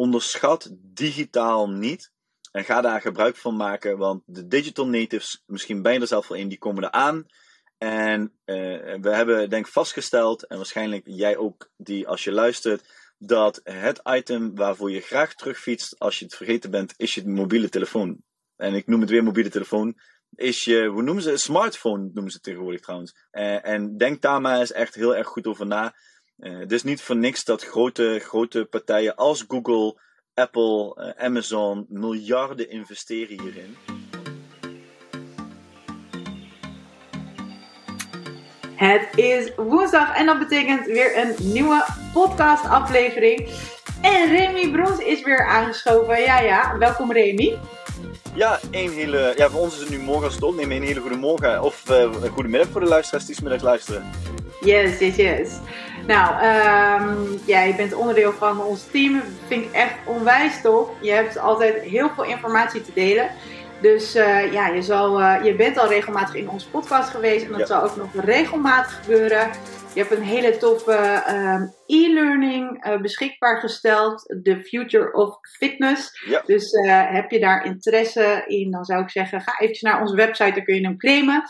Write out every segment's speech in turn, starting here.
onderschat digitaal niet. En ga daar gebruik van maken, want de digital natives, misschien ben je zelf wel in, die komen er aan. En uh, we hebben denk vastgesteld, en waarschijnlijk jij ook die als je luistert, dat het item waarvoor je graag terugfietst als je het vergeten bent, is je mobiele telefoon. En ik noem het weer mobiele telefoon. Is je, hoe noemen ze? Smartphone noemen ze tegenwoordig trouwens. Uh, en denk daar maar eens echt heel erg goed over na. Uh, het is niet voor niks dat grote, grote partijen als Google, Apple, uh, Amazon miljarden investeren hierin. Het is woensdag en dat betekent weer een nieuwe podcast-aflevering. En Remy Brons is weer aangeschoven. Ja, ja, welkom Remy. Ja, een hele, ja, voor ons is het nu morgen als het opnemen. Een hele goede morgen of uh, een goede middag voor de luisteraars die middag luisteren. Yes, yes, yes. Nou, um, ja, je bent onderdeel van ons team. Vind ik echt onwijs top. Je hebt altijd heel veel informatie te delen. Dus uh, ja, je, zal, uh, je bent al regelmatig in onze podcast geweest en dat ja. zal ook nog regelmatig gebeuren. Je hebt een hele toffe uh, e-learning uh, beschikbaar gesteld, The Future of Fitness. Ja. Dus heb je daar interesse in, dan zou ik zeggen, ga eventjes naar onze website, dan kun je hem claimen.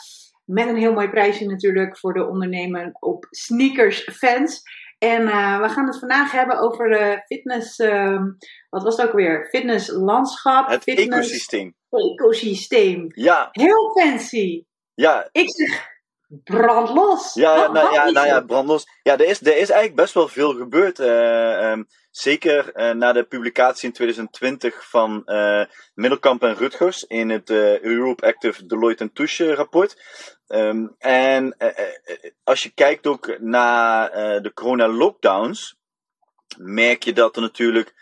Met een heel mooi prijsje natuurlijk voor de ondernemer op Sneakers Fans. En uh, we gaan het vandaag hebben over de fitness. Uh, wat was het ook weer? Fitnesslandschap. Het fitness ecosysteem. Ecosysteem. Ja. Heel fancy. Ja. Ik zeg brandlos. Ja, Wat- nou, ja, nou ja, brandlos. Ja, er is, er is eigenlijk best wel veel gebeurd. eh, ehm, zeker eh, na de publicatie in 2020 van eh, Middelkamp en Rutgers in het Europe Active Deloitte Touche rapport. Ehm, en als je kijkt ook naar de corona-lockdowns, merk je dat er natuurlijk.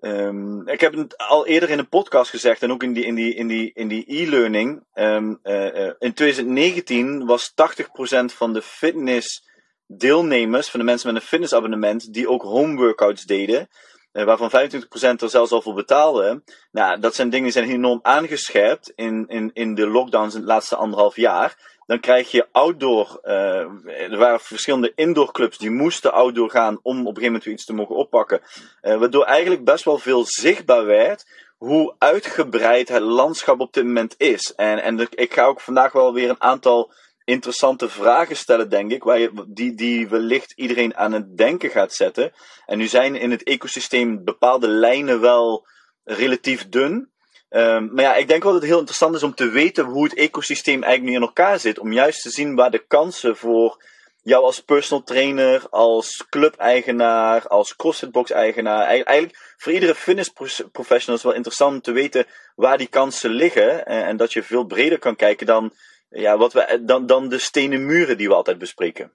Ehm, ik heb het al eerder in een podcast gezegd en ook in die, in die, in die, in die e-learning. ehm, eh, eh, in 2019 was 80% van de fitnessdeelnemers, van de mensen met een fitnessabonnement, die ook home workouts deden, eh, waarvan 25% er zelfs al voor betaalden. Nou, dat zijn dingen die zijn enorm aangescherpt in, in, in de lockdowns in het laatste anderhalf jaar. Dan krijg je outdoor. eh, er waren verschillende indoorclubs die moesten outdoor gaan om op een gegeven moment weer iets te mogen oppakken. Eh, waardoor eigenlijk best wel veel zichtbaar werd hoe uitgebreid het landschap op dit moment is. En, en ik ga ook vandaag wel weer een aantal interessante vragen stellen, denk ik, waar die, die wellicht iedereen aan het denken gaat zetten. En nu zijn in het ecosysteem bepaalde lijnen wel relatief dun. Ehm, maar ja, ik denk wel dat het heel interessant is om te weten hoe het ecosysteem eigenlijk nu in elkaar zit. Om juist te zien waar de kansen voor jou als personal trainer, als club-eigenaar, als CrossFitbox-eigenaar, ei- eigenlijk voor iedere fitness professional is wel interessant om te weten waar die kansen liggen. En, en dat je veel breder kan kijken dan, ja, wat we, dan, dan de stenen muren die we altijd bespreken.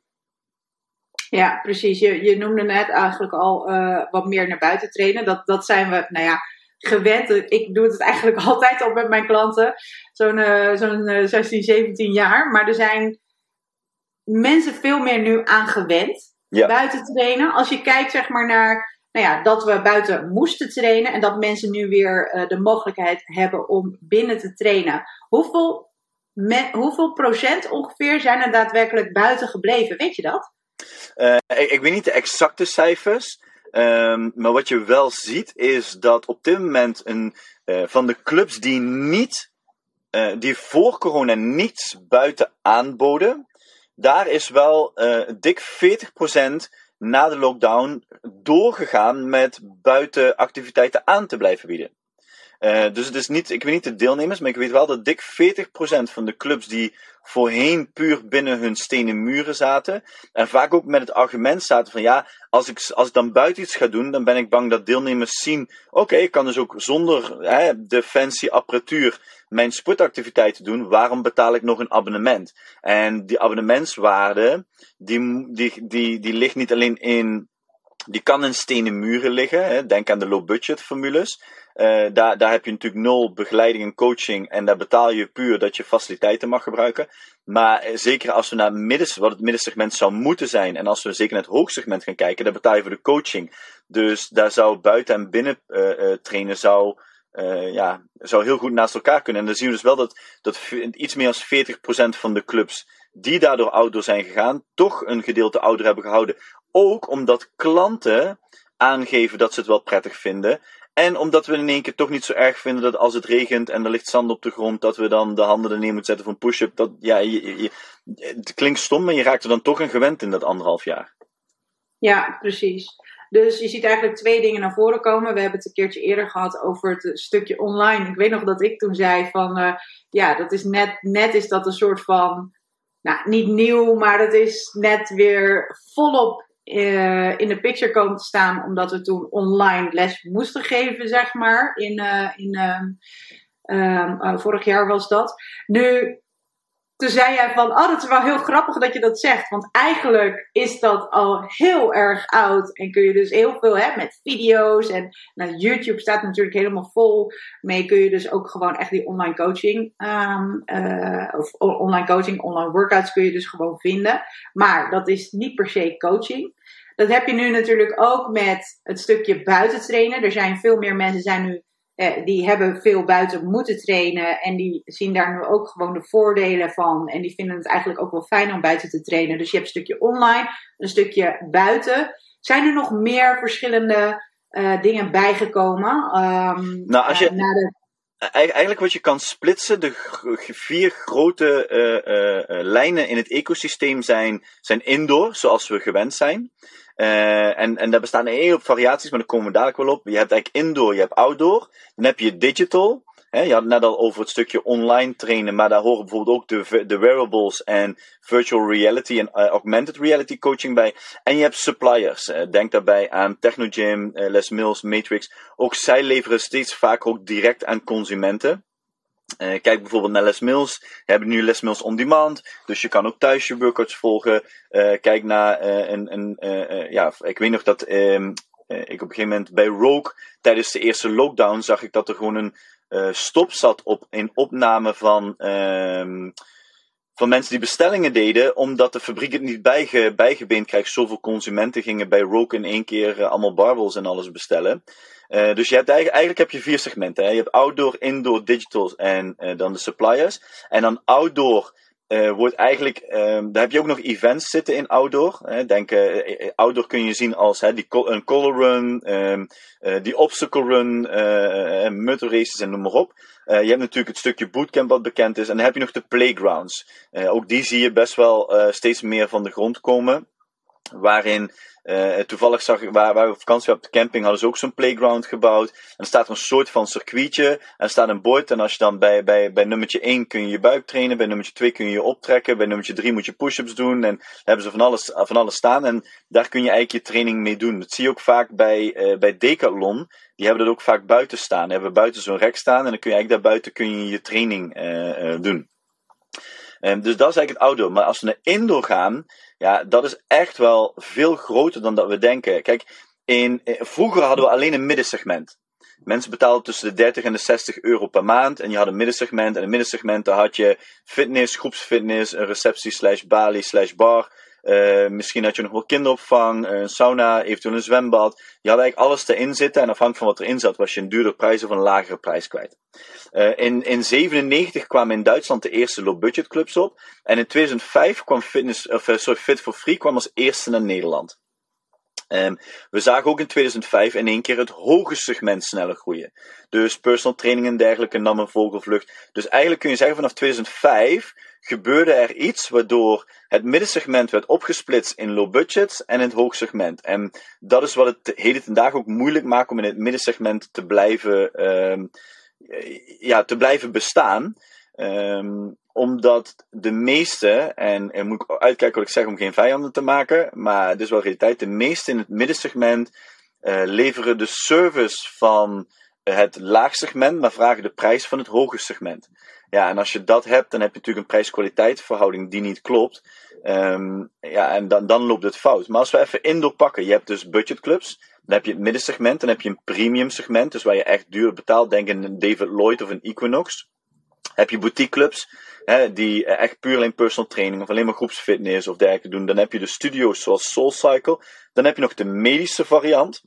Ja, precies. Je, je noemde net eigenlijk al eh, wat meer naar buiten trainen. Dat, dat zijn we, nou ja, gewend. Ik doe het eigenlijk altijd al met mijn klanten. Zo'n eh, zo'n eh, 16, 17 jaar. Maar er zijn mensen veel meer nu aan gewend. Ja. Buiten trainen. Als je kijkt zeg maar naar nou ja, dat we buiten moesten trainen. En dat mensen nu weer eh, de mogelijkheid hebben om binnen te trainen. Hoeveel, me- hoeveel procent ongeveer zijn er daadwerkelijk buiten gebleven? Weet je dat? Eh, ik, ik weet niet de exacte cijfers. Ehm, maar wat je wel ziet is dat op dit moment een, eh, van de clubs die niet, eh, die voor corona niets buiten aanboden, daar is wel eh, dik 40% na de lockdown doorgegaan met buitenactiviteiten aan te blijven bieden. Eh, dus het is niet, ik weet niet de deelnemers, maar ik weet wel dat dik 40% van de clubs die voorheen puur binnen hun stenen muren zaten, en vaak ook met het argument zaten van ja, als ik, als ik dan buiten iets ga doen, dan ben ik bang dat deelnemers zien, oké, ik kan dus ook zonder hè, de fancy apparatuur mijn sportactiviteiten doen, waarom betaal ik nog een abonnement? En die abonnementswaarde, die, die, die, die ligt niet alleen in, die kan in stenen muren liggen, hè, denk aan de low budget formules, eh, daar, daar heb je natuurlijk nul begeleiding en coaching en daar betaal je puur dat je faciliteiten mag gebruiken. Maar eh, zeker als we naar het middens, wat het middensegment zou moeten zijn, en als we zeker naar het hoogsegment gaan kijken, dan betaal je voor de coaching. Dus daar zou buiten en binnen eh, trainen zou, ja, zou heel goed naast elkaar kunnen. En dan zien we dus wel dat, dat iets meer dan 40% van de clubs die daardoor outdoor zijn gegaan, toch een gedeelte outdoor hebben gehouden. Ook omdat klanten aangeven dat ze het wel prettig vinden. En omdat we in één keer toch niet zo erg vinden dat als het regent en er ligt zand op de grond, dat we dan de handen er neer moeten zetten voor een push-up. Dat, ja, het klinkt stom, maar je raakt er dan toch aan gewend in dat anderhalf jaar. Ja, precies. Dus je ziet eigenlijk twee dingen naar voren komen. We hebben het een keertje eerder gehad over het stukje online. Ik weet nog dat ik toen zei van, uh, ja, dat is net, net is dat een soort van, nou, niet nieuw, maar dat is net weer volop uh, in de picture komen te staan, omdat we toen online les moesten geven, zeg maar. In, uh, in uh, vorig jaar was dat. Nu toen zei jij van, oh, dat is wel heel grappig dat je dat zegt. Want eigenlijk is dat al heel erg oud. En kun je dus heel veel hè, met video's. En nou, YouTube staat natuurlijk helemaal vol mee. Kun je dus ook gewoon echt die online coaching. Um, uh, of online coaching, online workouts kun je dus gewoon vinden. Maar dat is niet per se coaching. Dat heb je nu natuurlijk ook met het stukje buiten trainen. Er zijn veel meer mensen zijn nu eh, die hebben veel buiten moeten trainen en die zien daar nu ook gewoon de voordelen van. En die vinden het eigenlijk ook wel fijn om buiten te trainen. Dus je hebt een stukje online, een stukje buiten. Zijn er nog meer verschillende uh, dingen bijgekomen? Um, nou, als je, uh, de... Eigenlijk wat je kan splitsen, de vier grote uh, lijnen in het ecosysteem zijn, zijn indoor, zoals we gewend zijn. Uh, en, en daar bestaan een hele variaties, maar daar komen we dadelijk wel op. Je hebt eigenlijk indoor, je hebt outdoor. Dan heb je digital. Hè, je had het net al over het stukje online trainen, maar daar horen bijvoorbeeld ook de, de wearables en virtual reality en uh, augmented reality coaching bij. En je hebt suppliers. Uh, denk daarbij aan Technogym, Les Mills, Matrix. Ook zij leveren steeds vaker ook direct aan consumenten. Uh, kijk bijvoorbeeld naar Les Mills. We hebben nu Les Mills on demand. Dus je kan ook thuis je workouts volgen. Uh, kijk naar uh, een, een ja, ik weet nog dat ehm, ik op een gegeven moment bij Rogue tijdens de eerste lockdown zag ik dat er gewoon een stop zat op in opname van ehm, van mensen die bestellingen deden, omdat de fabriek het niet bijge, bijgebeend krijgt. Zoveel consumenten gingen bij Rogue in één keer uh, allemaal barbels en alles bestellen. Uh, dus je hebt eigenlijk, eigenlijk heb je vier segmenten. Hè? Je hebt outdoor, indoor, digital en uh, dan de suppliers. En dan outdoor uh, wordt eigenlijk, um, daar heb je ook nog events zitten in outdoor. Hè. Denk, uh, outdoor kun je zien als hè, die een color run, uh, die obstacle run, motor races en noem maar op. je hebt natuurlijk het stukje bootcamp wat bekend is. En dan heb je nog de playgrounds. ook die zie je best wel steeds meer van de grond komen. Waarin uh, toevallig zag ik, waar, waar we vakantie op de camping, hadden ze ook zo'n playground gebouwd. En er staat een soort van circuitje. En er staat een bord. En als je dan bij, bij, bij nummertje 1 kun je je buik trainen. Bij nummertje 2 kun je je optrekken. Bij nummertje 3 moet je push-ups doen. En daar hebben ze van alles, van alles staan. En daar kun je eigenlijk je training mee doen. Dat zie je ook vaak bij, uh, bij Decathlon. Die hebben dat ook vaak buiten staan. Die hebben buiten zo'n rek staan. En dan kun je eigenlijk daar buiten kun je, je training uh, doen. Um, dus dat is eigenlijk het outdoor. Maar als we naar indoor gaan, ja, dat is echt wel veel groter dan dat we denken. Kijk, in, eh, vroeger hadden we alleen een middensegment. Mensen betaalden tussen de 30 en de 60 euro per maand. En je had een middensegment. En in middensegment had je fitness, groepsfitness, een receptie slash balie slash bar. Uh, misschien had je nog wel kinderopvang, een sauna, eventueel een zwembad. Je had eigenlijk alles erin zitten. En afhankelijk van wat erin zat, was je een duurder prijs of een lagere prijs kwijt. Uh, in, in 97 kwamen in Duitsland de eerste low-budget clubs op. En in 2005 kwam fitness, of, sorry, Fit for Free kwam als eerste naar Nederland. Um, we zagen ook in 2005 in één keer het hoge segment sneller groeien. Dus personal training en dergelijke nam een vogelvlucht. Dus eigenlijk kun je zeggen vanaf 2005 gebeurde er iets waardoor het middensegment werd opgesplitst in low budget en in het hoogsegment. En dat is wat het heden ten ook moeilijk maakt om in het middensegment te blijven, um, ja, te blijven bestaan. Um, omdat de meeste, en er moet ik uitkijken wat ik zeg om geen vijanden te maken, maar het is wel realiteit, de meeste in het middensegment uh, leveren de service van het laagsegment, maar vragen de prijs van het hoge segment. Ja, en als je dat hebt, dan heb je natuurlijk een prijs-kwaliteit verhouding die niet klopt. Um, ja, en dan, dan loopt het fout. Maar als we even indoor pakken, je hebt dus budgetclubs, dan heb je het middensegment, dan heb je een premium segment, dus waar je echt duur betaalt, denk een David Lloyd of een Equinox. Heb je boutiqueclubs, die echt puur alleen personal training of alleen maar groepsfitness of dergelijke doen. Dan heb je de studio's zoals SoulCycle. Dan heb je nog de medische variant.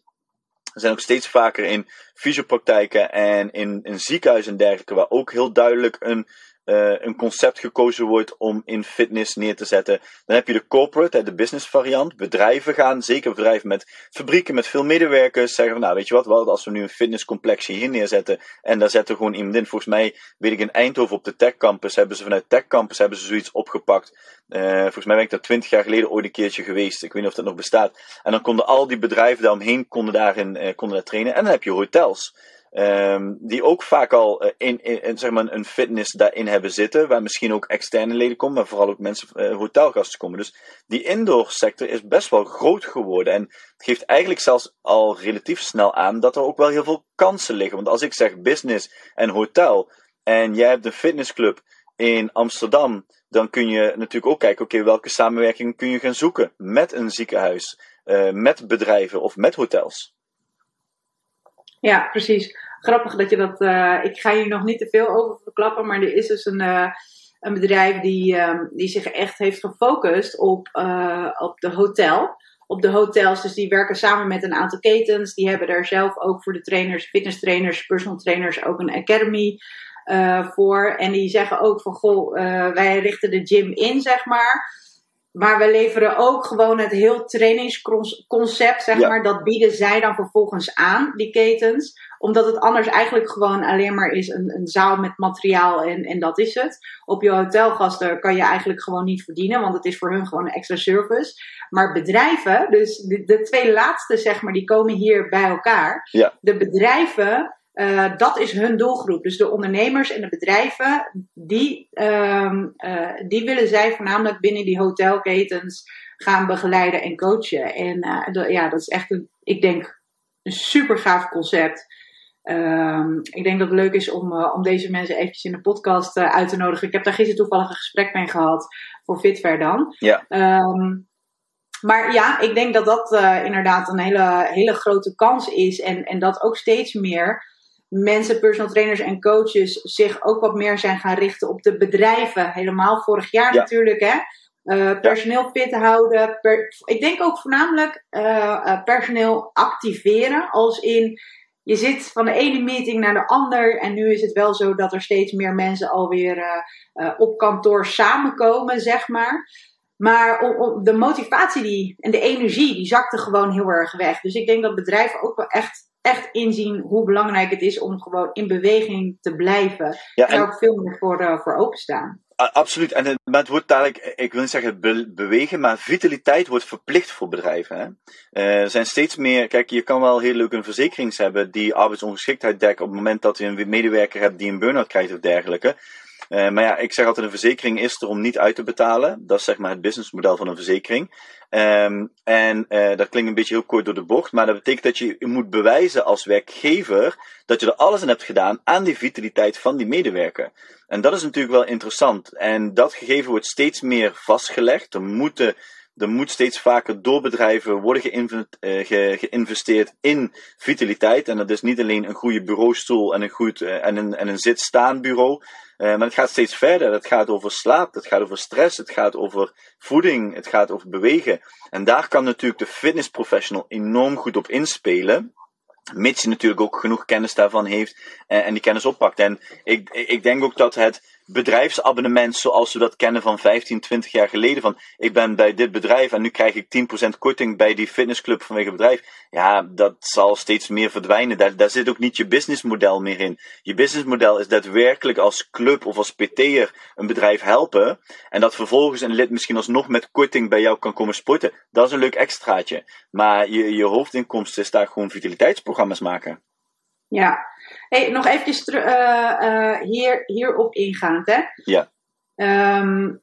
Er zijn ook steeds vaker in fysiopraktijken en in, in ziekenhuizen en dergelijke, waar ook heel duidelijk een, uh, een concept gekozen wordt om in fitness neer te zetten. Dan heb je de corporate, de business variant. Bedrijven gaan, zeker bedrijven met fabrieken, met veel medewerkers, zeggen van nou weet je wat, wel, als we nu een fitnesscomplexje hier neerzetten en daar zetten gewoon iemand in. Volgens mij, weet ik in Eindhoven op de Tech Campus, hebben ze vanuit Tech Campus hebben ze zoiets opgepakt. Uh, volgens mij ben ik daar twintig jaar geleden ooit een keertje geweest. Ik weet niet of dat nog bestaat. En dan konden al die bedrijven daaromheen konden daarin uh, konden daar trainen. En dan heb je hotels. Um, die ook vaak al uh, in, in, zeg maar een fitness daarin hebben zitten, waar misschien ook externe leden komen, maar vooral ook mensen, uh, hotelgasten komen. Dus die indoor sector is best wel groot geworden en geeft eigenlijk zelfs al relatief snel aan dat er ook wel heel veel kansen liggen. Want als ik zeg business en hotel en jij hebt een fitnessclub in Amsterdam, dan kun je natuurlijk ook kijken, oké, welke samenwerking kun je gaan zoeken met een ziekenhuis, uh, met bedrijven of met hotels. Ja, precies. Grappig dat je dat. Uh, ik ga hier nog niet te veel over verklappen, maar er is dus een, uh, een bedrijf die, um, die zich echt heeft gefocust op, uh, op de hotel. Op de hotels, dus die werken samen met een aantal ketens. Die hebben daar zelf ook voor de trainers, fitness trainers, personal trainers ook een academy voor. En die zeggen ook van goh, wij richten de gym in, zeg maar. Maar we leveren ook gewoon het heel trainingsconcept, zeg ja. maar. Dat bieden zij dan vervolgens aan, die ketens. Omdat het anders eigenlijk gewoon alleen maar is een, een zaal met materiaal en, en dat is het. Op je hotelgasten kan je eigenlijk gewoon niet verdienen, want het is voor hun gewoon een extra service. Maar bedrijven, dus de, de twee laatste, zeg maar, die komen hier bij elkaar. Ja. De bedrijven uh, dat is hun doelgroep. Dus de ondernemers en de bedrijven, die, uh, uh, die willen zij voornamelijk binnen die hotelketens gaan begeleiden en coachen. En uh, ja, dat is echt, een, ik denk, een super gaaf concept. Um, ik denk dat het leuk is om, om deze mensen eventjes in de podcast uit te nodigen. Ik heb daar gisteren toevallig een gesprek mee gehad voor Fitver dan. Ja. Um, maar ja, ik denk dat dat inderdaad een hele, hele grote kans is. En, en dat ook steeds meer mensen, personal trainers en coaches zich ook wat meer zijn gaan richten op de bedrijven. Helemaal vorig jaar Ja. natuurlijk, hè. Uh, personeel fit houden. Per, ik denk ook voornamelijk uh, uh, personeel activeren. Als in, je zit van de ene meeting naar de ander. En nu is het wel zo dat er steeds meer mensen alweer op kantoor samenkomen, zeg maar. Maar om, om de motivatie die, en de energie, die zakte gewoon heel erg weg. Dus ik denk dat bedrijven ook wel echt echt inzien hoe belangrijk het is om gewoon in beweging te blijven. Ja, en daar ook veel meer voor, uh, voor openstaan. Absoluut. En het, maar het wordt dadelijk, ik wil niet zeggen be- bewegen, maar vitaliteit wordt verplicht voor bedrijven. Hè? Eh, er zijn steeds meer, kijk, je kan wel heel leuk een verzekering hebben die arbeidsongeschiktheid dekt op het moment dat je een medewerker hebt die een burn-out krijgt of dergelijke. Eh, maar ja, ik zeg altijd, een verzekering is er om niet uit te betalen. Dat is zeg maar het businessmodel van een verzekering. Ehm, en eh, dat klinkt een beetje heel kort door de bocht, maar dat betekent dat je moet bewijzen als werkgever dat je er alles aan hebt gedaan aan die vitaliteit van die medewerker. En dat is natuurlijk wel interessant. En dat gegeven wordt steeds meer vastgelegd. Er moeten er moet steeds vaker door bedrijven worden eh, ge- geïnvesteerd in vitaliteit. En dat is niet alleen een goede bureaustoel en een, goed, en een, en een zit-staan bureau. Eh, maar het gaat steeds verder. Het gaat over slaap, het gaat over stress, het gaat over voeding, het gaat over bewegen. En daar kan natuurlijk de fitnessprofessional enorm goed op inspelen. Mits hij natuurlijk ook genoeg kennis daarvan heeft en, en die kennis oppakt. En ik, ik denk ook dat het bedrijfsabonnement zoals we dat kennen van 15, 20 jaar geleden. Van ik ben bij dit bedrijf en nu krijg ik 10% korting bij die fitnessclub vanwege het bedrijf. Ja, dat zal steeds meer verdwijnen. Daar, daar zit ook niet je businessmodel meer in. Je businessmodel is daadwerkelijk als club of als PT'er een bedrijf helpen. En dat vervolgens een lid misschien alsnog met korting bij jou kan komen sporten. Dat is een leuk extraatje. Maar je, je hoofdinkomsten is daar gewoon vitaliteitsprogramma's maken. Ja. Hey, nog eventjes teru- eh, eh, hier, hierop ingaand, hè. Ja. Ehm,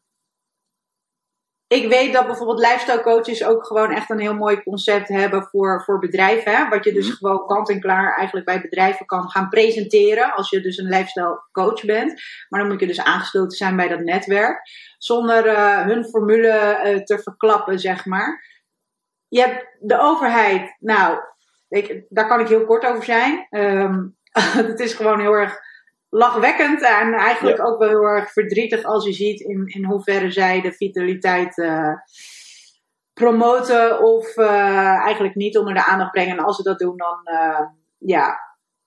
ik weet dat bijvoorbeeld lifestyle coaches ook gewoon echt een heel mooi concept hebben voor, voor bedrijven. Hè? Wat je dus Mhm. gewoon kant en klaar eigenlijk bij bedrijven kan gaan presenteren. Als je dus een lifestyle coach bent. Maar dan moet je dus aangesloten zijn bij dat netwerk. Zonder eh, hun formule te verklappen, zeg maar. Je hebt de overheid. Nou, ik, daar kan ik heel kort over zijn. Ehm, het is gewoon heel erg lachwekkend en eigenlijk ook wel heel erg verdrietig als je ziet in, in hoeverre zij de vitaliteit eh, promoten of eh, eigenlijk niet onder de aandacht brengen. En als ze dat doen, dan eh, ja,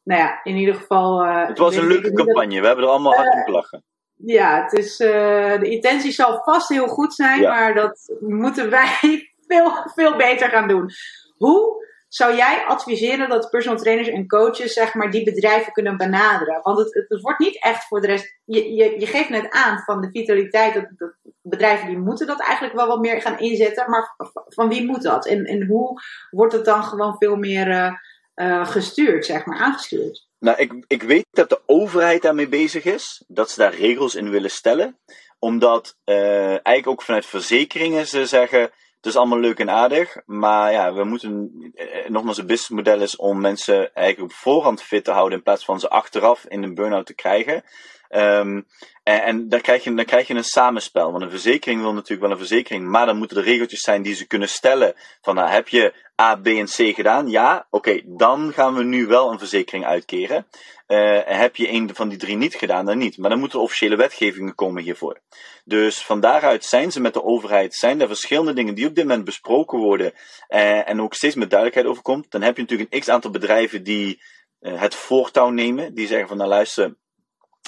nou ja, in ieder geval. Het was een leuke dat- campagne. We hebben er allemaal hard om gelachen. ja, het is, de intentie zal vast heel goed zijn, maar dat moeten wij veel, veel beter gaan doen. Hoe zou jij adviseren dat personal trainers en coaches zeg maar, die bedrijven kunnen benaderen? Want het, het, wordt niet echt voor de rest. Je, je, je geeft net aan van de vitaliteit. Dat, bedrijven die moeten dat eigenlijk wel wat meer gaan inzetten. Maar van wie moet dat? En, en hoe wordt het dan gewoon veel meer uh, uh, gestuurd, zeg maar, aangestuurd? Nou, ik, ik weet dat de overheid daarmee bezig is. Dat ze daar regels in willen stellen. Omdat uh, eigenlijk ook vanuit verzekeringen ze zeggen is allemaal leuk en aardig, maar ja, we moeten, eh, nogmaals, het businessmodel is om mensen eigenlijk op voorhand fit te houden in plaats van ze achteraf in een burn-out te krijgen. Um, en, en dan, krijg je, krijg je een samenspel. Want een verzekering wil natuurlijk wel een verzekering, maar dan moeten er regeltjes zijn die ze kunnen stellen. Van nou, heb je A, B en C gedaan? Ja, oké, dan gaan we nu wel een verzekering uitkeren. Uh, heb je een van die drie niet gedaan, dan niet. Maar dan moeten officiële wetgevingen komen hiervoor. Dus van daaruit zijn ze met de overheid, zijn er verschillende dingen die op dit moment besproken worden. Uh, en ook steeds met duidelijkheid overkomt. Dan heb je natuurlijk een x aantal bedrijven die uh, het voortouw nemen. Die zeggen van nou luister,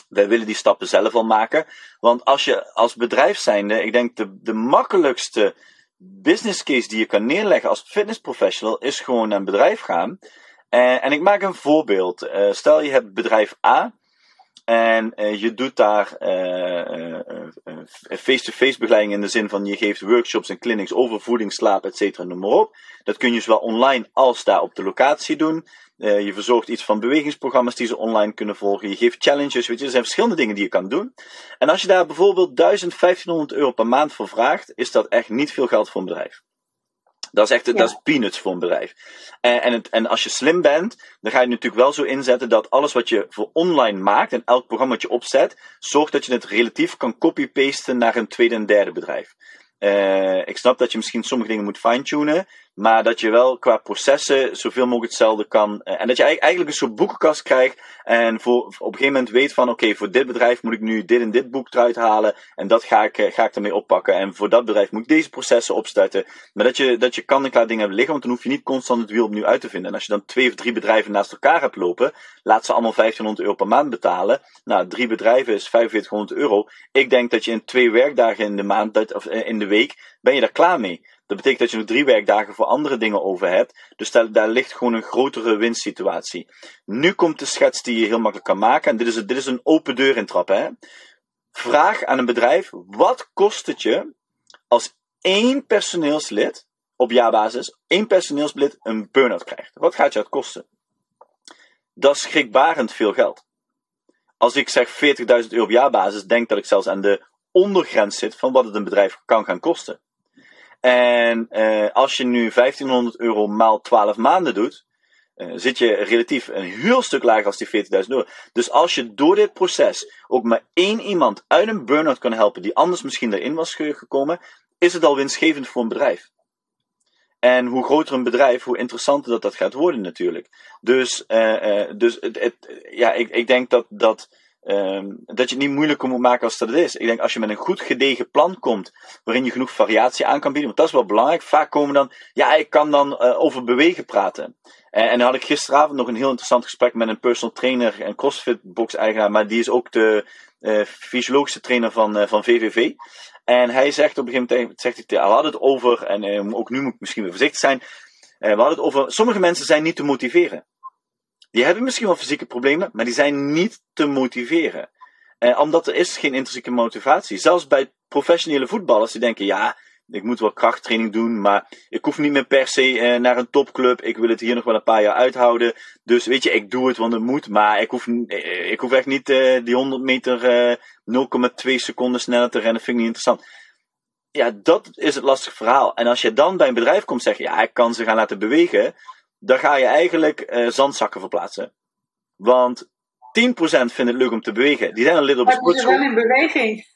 wij willen die stappen zelf al maken. Want als je als bedrijf zijnde, ik denk de, de makkelijkste business case die je kan neerleggen als fitness professional is gewoon naar een bedrijf gaan. En, en ik maak een voorbeeld. Uh, stel je hebt bedrijf A. En uh, je doet daar face-to-face -face begeleiding in de zin van je geeft workshops en clinics over voeding, slaap, etc. noem maar op. Dat kun je zowel online als daar op de locatie doen. Je verzorgt iets van bewegingsprogramma's die ze online kunnen volgen. Je geeft challenges. Weet je, er zijn verschillende dingen die je kan doen. En als je daar bijvoorbeeld 1000, 1500 euro per maand voor vraagt, is dat echt niet veel geld voor een bedrijf. Dat is echt ja. dat is peanuts voor een bedrijf. En, en, het, en als je slim bent, dan ga je natuurlijk wel zo inzetten dat alles wat je voor online maakt en elk programma wat je opzet, zorgt dat je het relatief kan copy-pasten naar een tweede en derde bedrijf. Uh, ik snap dat je misschien sommige dingen moet fine-tunen, maar dat je wel qua processen zoveel mogelijk hetzelfde kan. Uh, en dat je eigenlijk een soort boekenkast krijgt en voor, op een gegeven moment weet van oké, voor dit bedrijf moet ik nu dit en dit boek eruit halen en dat ga ik, uh, ga ik ermee oppakken. En voor dat bedrijf moet ik deze processen opstarten. Maar dat je, dat je kan en klaar dingen hebben liggen, want dan hoef je niet constant het wiel opnieuw uit te vinden. En als je dan twee of drie bedrijven naast elkaar hebt lopen, laat ze allemaal 1500 euro per maand betalen. Nou, drie bedrijven is 4500 euro. Ik denk dat je in twee werkdagen in de maand, of in de week, ben je daar klaar mee. Dat betekent dat je nog drie werkdagen voor andere dingen over hebt. Dus daar, daar ligt gewoon een grotere winstsituatie. Nu komt de schets die je heel makkelijk kan maken. En dit is, is een open deur intrappen. Hè? Vraag aan een bedrijf: wat kost het je als één personeelslid op jaarbasis, één personeelslid een burn-out krijgt? Wat gaat je dat kosten? Dat is schrikbarend veel geld. Als ik zeg 40.000 euro op jaarbasis, denk dat ik zelfs aan de ondergrens zit van wat het een bedrijf kan gaan kosten. En uh, als je nu 1500 euro maal 12 maanden doet, uh, zit je relatief een heel stuk lager als die 40.000 euro. Dus als je door dit proces ook maar één iemand uit een burn-out kan helpen die anders misschien erin was gekomen, is het al winstgevend voor een bedrijf. En hoe groter een bedrijf, hoe interessanter dat dat gaat worden natuurlijk. Dus, uh, dus het, ja, ik, ik denk dat, dat Um, dat je het niet moeilijker moet maken als dat het is. Ik denk als je met een goed gedegen plan komt, waarin je genoeg variatie aan kan bieden, want dat is wel belangrijk. Vaak komen dan, ja, ik kan dan uh, over bewegen praten. En, en dan had ik gisteravond nog een heel interessant gesprek met een personal trainer en CrossFit box eigenaar, maar die is ook de uh, fysiologische trainer van, van VVV. En hij zegt op een gegeven moment, zegt hij, we hadden het over, en ook nu moet ik misschien weer voorzichtig zijn, we hadden het over, sommige mensen zijn niet te motiveren. Die hebben misschien wel fysieke problemen, maar die zijn niet te motiveren. Eh, omdat er is geen intrinsieke motivatie. Zelfs bij professionele voetballers die denken, ja, ik moet wel krachttraining doen, maar ik hoef niet meer per se eh, naar een topclub. Ik wil het hier nog wel een paar jaar uithouden. Dus weet je, ik doe het, want het moet. Maar ik hoef, eh, ik hoef echt niet uh, die 100 meter 0,2 seconden sneller te rennen. Vind ik niet interessant. Ja, dat is het lastige verhaal. En als je dan bij een bedrijf komt zeggen, ja, ik kan ze gaan laten bewegen dan ga je eigenlijk uh, zandzakken verplaatsen. Want 10% vindt het leuk om te bewegen. Die zijn een lid op de sportschool. Heb je ze wel in beweging?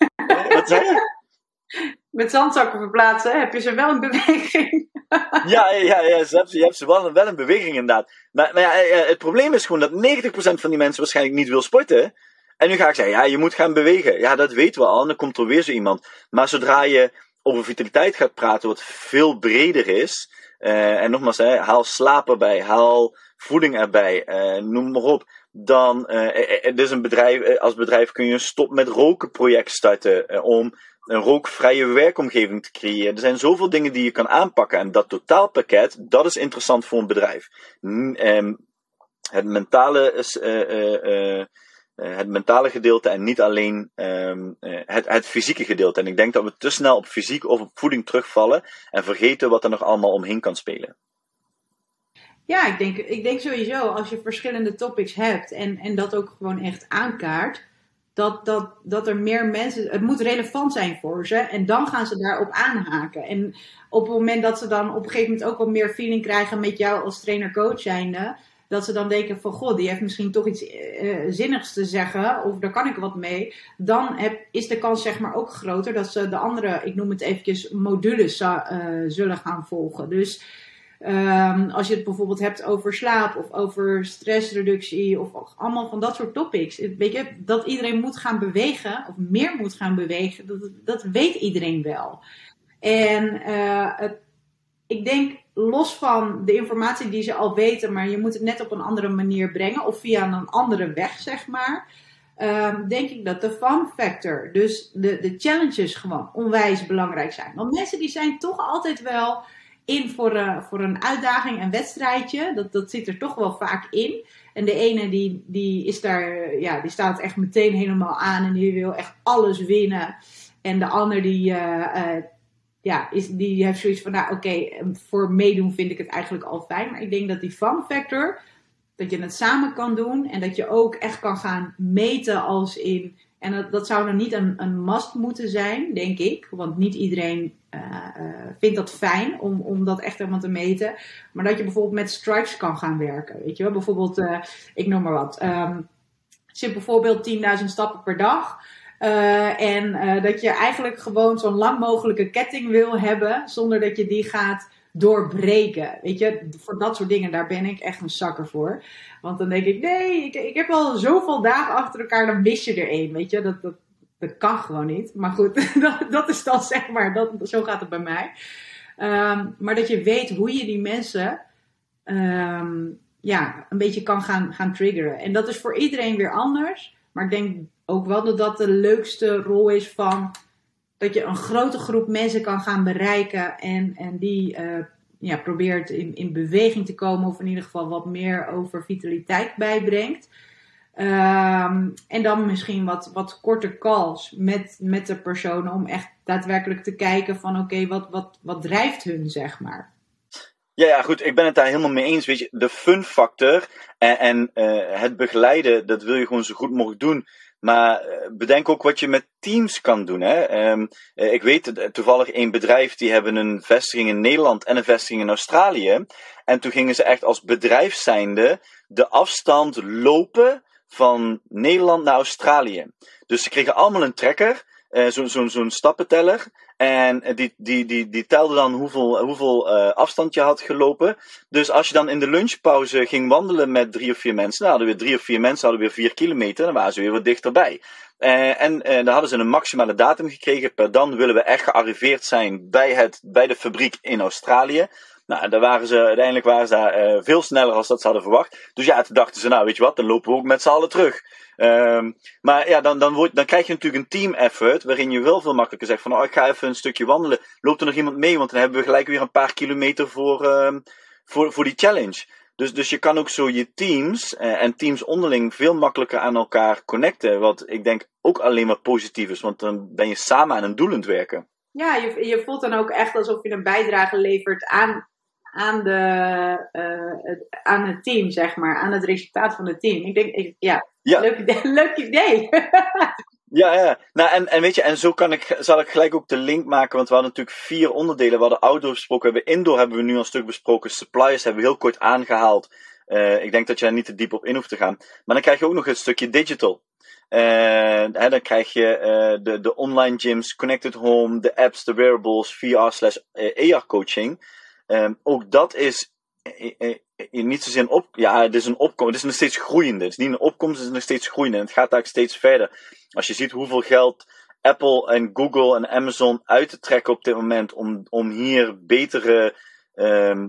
Wat zei je? Met zandzakken verplaatsen heb je ze wel in beweging. ja, ja, ja je, hebt, je hebt ze wel, wel in beweging inderdaad. Maar, maar ja, eh, het probleem is gewoon dat 90% van die mensen waarschijnlijk niet wil sporten. En nu ga ik zeggen, ja, je moet gaan bewegen. Ja, dat weten we al. En dan komt er weer zo iemand. Maar zodra je over vitaliteit gaat praten, wat veel breder is, uh, en nogmaals, haal slaap erbij, haal voeding erbij, noem maar op. Dan, dus een bedrijf, als bedrijf kun je een stop met roken project starten om een rookvrije werkomgeving te creëren. Er zijn zoveel dingen die je kan aanpakken. En dat totaalpakket, dat is interessant voor een bedrijf. Ehm, het mentale is, uh, het mentale gedeelte en niet alleen um, het, het fysieke gedeelte. En ik denk dat we te snel op fysiek of op voeding terugvallen en vergeten wat er nog allemaal omheen kan spelen. Ja, ik denk, ik denk sowieso als je verschillende topics hebt en, en dat ook gewoon echt aankaart, dat, dat, dat er meer mensen. Het moet relevant zijn voor ze en dan gaan ze daarop aanhaken. En op het moment dat ze dan op een gegeven moment ook wat meer feeling krijgen met jou als trainer-coach zijnde dat ze dan denken van god, die heeft misschien toch iets uh, zinnigs te zeggen, of daar kan ik wat mee, dan heb, is de kans zeg maar ook groter dat ze de andere, ik noem het eventjes, modules uh, zullen gaan volgen. Dus um, als je het bijvoorbeeld hebt over slaap of over stressreductie of allemaal van dat soort topics. Weet je, dat iedereen moet gaan bewegen of meer moet gaan bewegen, dat, dat weet iedereen wel. En het, ik denk los van de informatie die ze al weten, maar je moet het net op een andere manier brengen of via een andere weg, zeg maar. Um, denk ik dat de fun factor, dus de, de challenges gewoon onwijs belangrijk zijn. Want mensen die zijn toch altijd wel in voor, uh, voor een uitdaging, een wedstrijdje. Dat, dat zit er toch wel vaak in. En de ene die, die is daar, ja, die staat echt meteen helemaal aan en die wil echt alles winnen. En de ander die, uh, ja, is, die heeft zoiets van, nou oké, ehm, voor meedoen vind ik het eigenlijk al fijn. Maar ik denk dat die fun factor, dat je het samen kan doen en dat je ook echt kan gaan meten als in. En dat, dat zou dan niet een, een must moeten zijn, denk ik. Want niet iedereen uh, vindt dat fijn om, om dat echt helemaal te meten. Maar dat je bijvoorbeeld met stripes kan gaan werken. Weet je wel, bijvoorbeeld, uh, ik noem maar wat. Um, bijvoorbeeld 10.000 stappen per dag. Uh, en uh, dat je eigenlijk gewoon zo'n lang mogelijke ketting wil hebben, zonder dat je die gaat doorbreken. Weet je, voor dat soort dingen, daar ben ik echt een zakker voor. Want dan denk ik, nee, ik, ik heb al zoveel dagen achter elkaar, dan mis je er één. Weet je, dat, dat, dat kan gewoon niet. Maar goed, dat, dat is dan zeg maar, dat, zo gaat het bij mij. Um, maar dat je weet hoe je die mensen um, ja, een beetje kan gaan, gaan triggeren. En dat is voor iedereen weer anders. Maar ik denk ook wel dat dat de leukste rol is van dat je een grote groep mensen kan gaan bereiken en, en die uh, ja, probeert in, in beweging te komen of in ieder geval wat meer over vitaliteit bijbrengt. Um, en dan misschien wat, wat korte calls met, met de personen om echt daadwerkelijk te kijken van oké, wat, wat, wat drijft hun, zeg maar. Ja, ja, goed, ik ben het daar helemaal mee eens. Weet je, de fun factor en, en uh, het begeleiden, dat wil je gewoon zo goed mogelijk doen. Maar eh, bedenk ook wat je met teams kan doen. Hè? Um, ik weet toevallig een bedrijf die hebben een vestiging in Nederland en een vestiging in Australië. En toen gingen ze echt als bedrijf zijnde de afstand lopen van Nederland naar Australië. Dus ze kregen allemaal een trekker, uh, zo'n zo, stappenteller. En die, die, die, die telde dan hoeveel, hoeveel uh, afstand je had gelopen. Dus als je dan in de lunchpauze ging wandelen met drie of vier mensen, dan hadden we drie of vier mensen, hadden we weer vier kilometer, dan waren ze weer wat dichterbij. Uh, en dan hadden ze een maximale datum gekregen. Per dan willen we echt gearriveerd zijn bij, het, bij de fabriek in Australië. Nou, daar waren ze, uiteindelijk waren ze daar uh, veel sneller als dat ze hadden verwacht. Dus ja, toen dachten ze, nou weet je wat, dan lopen we ook met z'n allen terug. Um, maar ja, dan, dan, word, dan krijg je natuurlijk een team effort, waarin je wel veel makkelijker zegt van, oh, ik ga even een stukje wandelen. Loopt er nog iemand mee? Want dan hebben we gelijk weer een paar kilometer voor, um, voor, voor die challenge. Dus, dus je kan ook zo je teams uh, en teams onderling veel makkelijker aan elkaar connecten. Wat ik denk ook alleen maar positief is, want dan ben je samen aan een doel aan het werken. Ja, je, je voelt dan ook echt alsof je een bijdrage levert aan aan, de, uh, het, aan het team, zeg maar, aan het resultaat van het team. Ik denk, ik, ja, ja. Leuk, idee. leuk idee. ja, ja. Nou, en, en weet je, en zo kan ik, zal ik gelijk ook de link maken, want we hadden natuurlijk vier onderdelen. We hadden outdoor besproken, we hebben indoor hebben we nu al een stuk besproken, suppliers hebben we heel kort aangehaald. Uh, ik denk dat je daar niet te diep op in hoeft te gaan. Maar dan krijg je ook nog een stukje digital. Uh, hè, dan krijg je uh, de, de online gyms, connected home, de apps, de wearables, VR slash AR coaching. Um, ook dat is eh, eh, eh, niet zozeer een op, ja, het is een opkomst, het is nog steeds groeiende. Het is niet een opkomst, het is nog steeds groeiende. En het gaat eigenlijk steeds verder. Als je ziet hoeveel geld Apple en Google en Amazon uit te trekken op dit moment om, om hier betere ehm,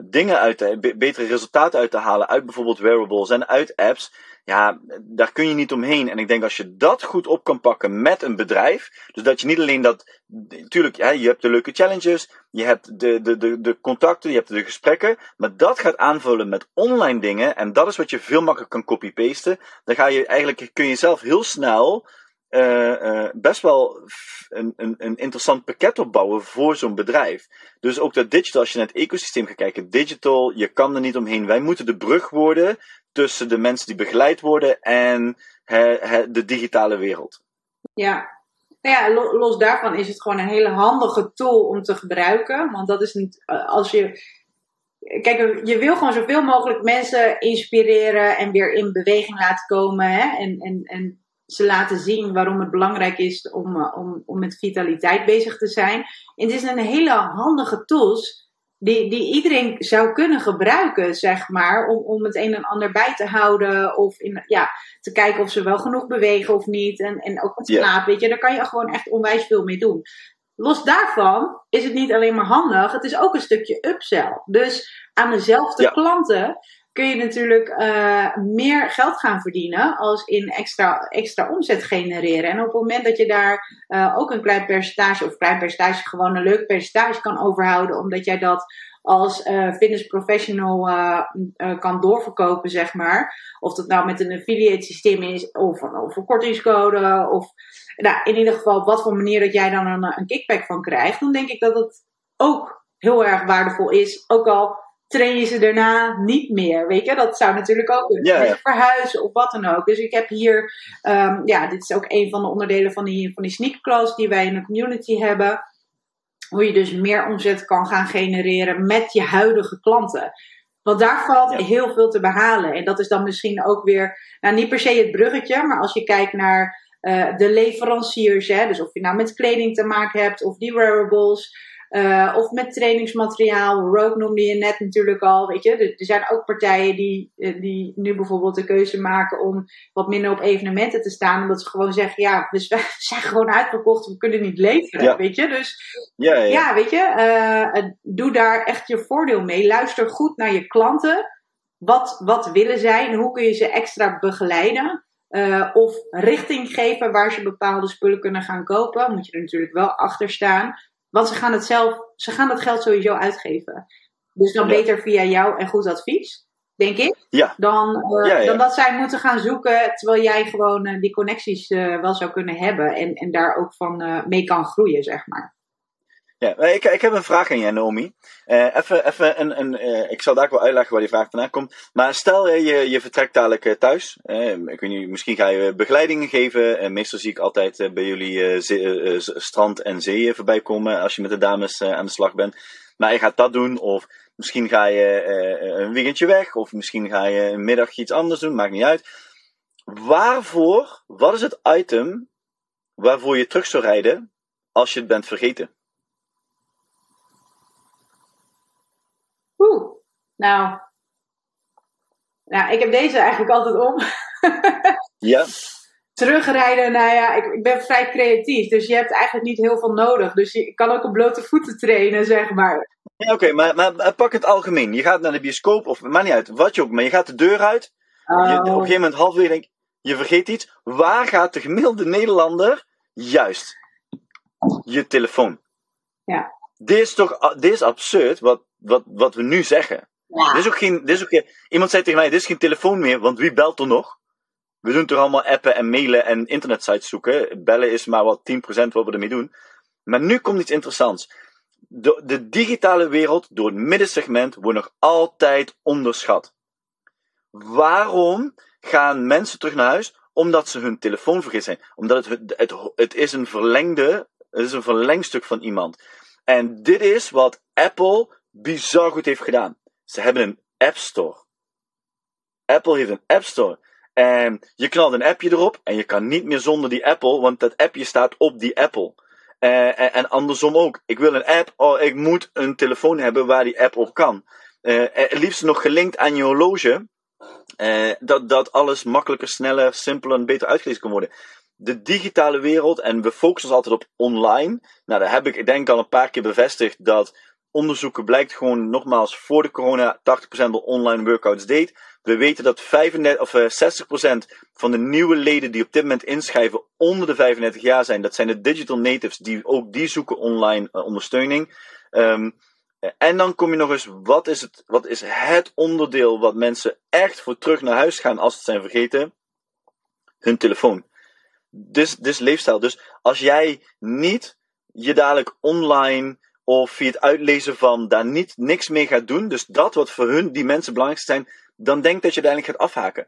dingen uit te, betere resultaten uit te halen uit bijvoorbeeld wearables en uit apps, ja, daar kun je niet omheen. En ik denk als je dat goed op kan pakken met een bedrijf, dus dat je niet alleen dat, natuurlijk, ja, je hebt de leuke challenges, je hebt de, de, de, de contacten, je hebt de gesprekken, maar dat gaat aanvullen met online dingen, en dat is wat je veel makkelijker kan copy-pasten, dan ga je eigenlijk, kun je zelf heel snel uh, uh, best wel een, een, een interessant pakket opbouwen voor zo'n bedrijf. Dus ook dat digital, als je naar het ecosysteem gaat kijken, digital, je kan er niet omheen. Wij moeten de brug worden tussen de mensen die begeleid worden en de digitale wereld. Ja. Nou ja, los daarvan is het gewoon een hele handige tool om te gebruiken. Want dat is niet, eh, als je Kijk, je wil gewoon zoveel mogelijk mensen inspireren en weer in beweging laten komen. Hè? En, en, en ze laten zien waarom het belangrijk is om, eh, om, om met vitaliteit bezig te zijn. En het is een hele handige tools die, die iedereen zou kunnen gebruiken, zeg maar, om, om het een en ander bij te houden. Of in, ja, te kijken of ze wel genoeg bewegen of niet. En, en ook met slaap, weet je, daar kan je gewoon echt onwijs veel mee doen. Los daarvan is het niet alleen maar handig, het is ook een stukje upsell. Dus aan dezelfde klanten kun je natuurlijk uh, meer geld gaan verdienen als in extra, extra omzet genereren. En op het moment dat je daar uh, ook een klein percentage, of klein percentage, gewoon een leuk percentage kan overhouden, omdat jij dat als uh, fitness professional kan doorverkopen, zeg maar. Of dat nou met een affiliate systeem is, of, een kortingscode, of nou, in ieder geval op wat voor manier dat jij dan een kickback van krijgt, dan denk ik dat het ook heel erg waardevol is. Ook al train je ze daarna niet meer. Weet je, dat zou natuurlijk ook kunnen. Verhuizen of wat dan ook. Dus ik heb hier, um, ja, dit is ook een van de onderdelen van die, van die sneak class die wij in de community hebben. Hoe je dus meer omzet kan gaan genereren met je huidige klanten. Want daar valt heel veel te behalen. En dat is dan misschien ook weer, nou niet per se het bruggetje, maar als je kijkt naar uh, de leveranciers, hè, dus of je nou met kleding te maken hebt of die wearables. Uh, of met trainingsmateriaal. Rogue noemde je net natuurlijk al. Weet je, er, zijn ook partijen die, eh, die nu bijvoorbeeld de keuze maken om wat minder op evenementen te staan. Omdat ze gewoon zeggen: ja, we zijn gewoon uitverkocht, we kunnen niet leveren. Weet je, dus ja, ja. ja weet je, uh, doe daar echt je voordeel mee. Luister goed naar je klanten. Wat, wat willen zij en hoe kun je ze extra begeleiden? Uh, of richting geven waar ze bepaalde spullen kunnen gaan kopen. Moet je er natuurlijk wel achter staan. Want ze gaan het zelf, ze gaan het geld sowieso uitgeven. Dus dan beter via jou en goed advies, denk ik. Ja. Dan, uh, dan dat zij moeten gaan zoeken, terwijl jij gewoon uh, die connecties uh, wel zou kunnen hebben. En, en daar ook van mee kan groeien, zeg maar. Ja, ik, ik heb een vraag aan jij, Naomi. Uh, even, even een, een, uh, ik zal daar wel uitleggen waar die vraag vandaan komt. Maar stel je, je vertrekt dadelijk thuis. ik weet niet, misschien ga je begeleidingen geven. meestal zie ik altijd bij jullie strand en zee voorbij komen als je met de dames aan de slag bent. Maar je gaat dat doen, of misschien ga je een weekendje weg, of misschien ga je een middag iets anders doen, maakt niet uit. Waarvoor, wat is het item waarvoor je terug zou rijden als je het bent vergeten? Oeh, nou. Nou, ik heb deze eigenlijk altijd om. ja. Terugrijden, nou ja, ik, ik, ben vrij creatief. Dus je hebt eigenlijk niet heel veel nodig. Dus je kan ook op blote voeten trainen, zeg maar. Ja, oké, maar, maar, pak het algemeen. Je gaat naar de bioscoop, of maakt niet uit, wat je ook, maar je gaat de deur uit. Je, op een oh. gegeven moment halfweg denk je vergeet iets. Waar gaat de gemiddelde Nederlander juist? Je telefoon. Ja. Dit is toch dit is absurd wat, wat, wat we nu zeggen. Ja. Dit is ook geen, dit is ook geen, iemand zei tegen mij: Dit is geen telefoon meer, want wie belt er nog? We doen toch allemaal appen en mailen en internetsites zoeken. Bellen is maar wat 10% wat we ermee doen. Maar nu komt iets interessants. De, de digitale wereld door het middensegment wordt nog altijd onderschat. Waarom gaan mensen terug naar huis? Omdat ze hun telefoon vergeten zijn. Omdat het, het, het, het is een verlengde, het is een verlengstuk van iemand. En dit is wat Apple bizar goed heeft gedaan. Ze hebben een App Store. Apple heeft een App Store. En je knalt een appje erop en je kan niet meer zonder die Apple, want dat appje staat op die Apple. Uh, en, en, andersom ook. Ik wil een app, oh, ik moet een telefoon hebben waar die app op kan. Het liefst nog gelinkt aan je horloge. Dat, dat alles makkelijker, sneller, simpeler en beter uitgelezen kan worden de digitale wereld en we focussen ons altijd op online. Nou, daar heb ik, ik denk al een paar keer bevestigd dat onderzoeken blijkt gewoon nogmaals voor de corona 80% al online workouts deed. We weten dat 35, of, 60% eh, van de nieuwe leden die op dit moment inschrijven onder de 35 jaar zijn. Dat zijn de digital natives, die ook die zoeken online uh, ondersteuning. Um, en dan kom je nog eens, wat is, het, wat is het onderdeel wat mensen echt voor terug naar huis gaan als ze het zijn vergeten? Hun telefoon. Dus, dus leefstijl. Dus als jij niet je dadelijk online of via het uitlezen van daar niet niks mee gaat doen, dus dat wat voor hun, die mensen belangrijkste zijn, dan denk dat je uiteindelijk gaat afhaken.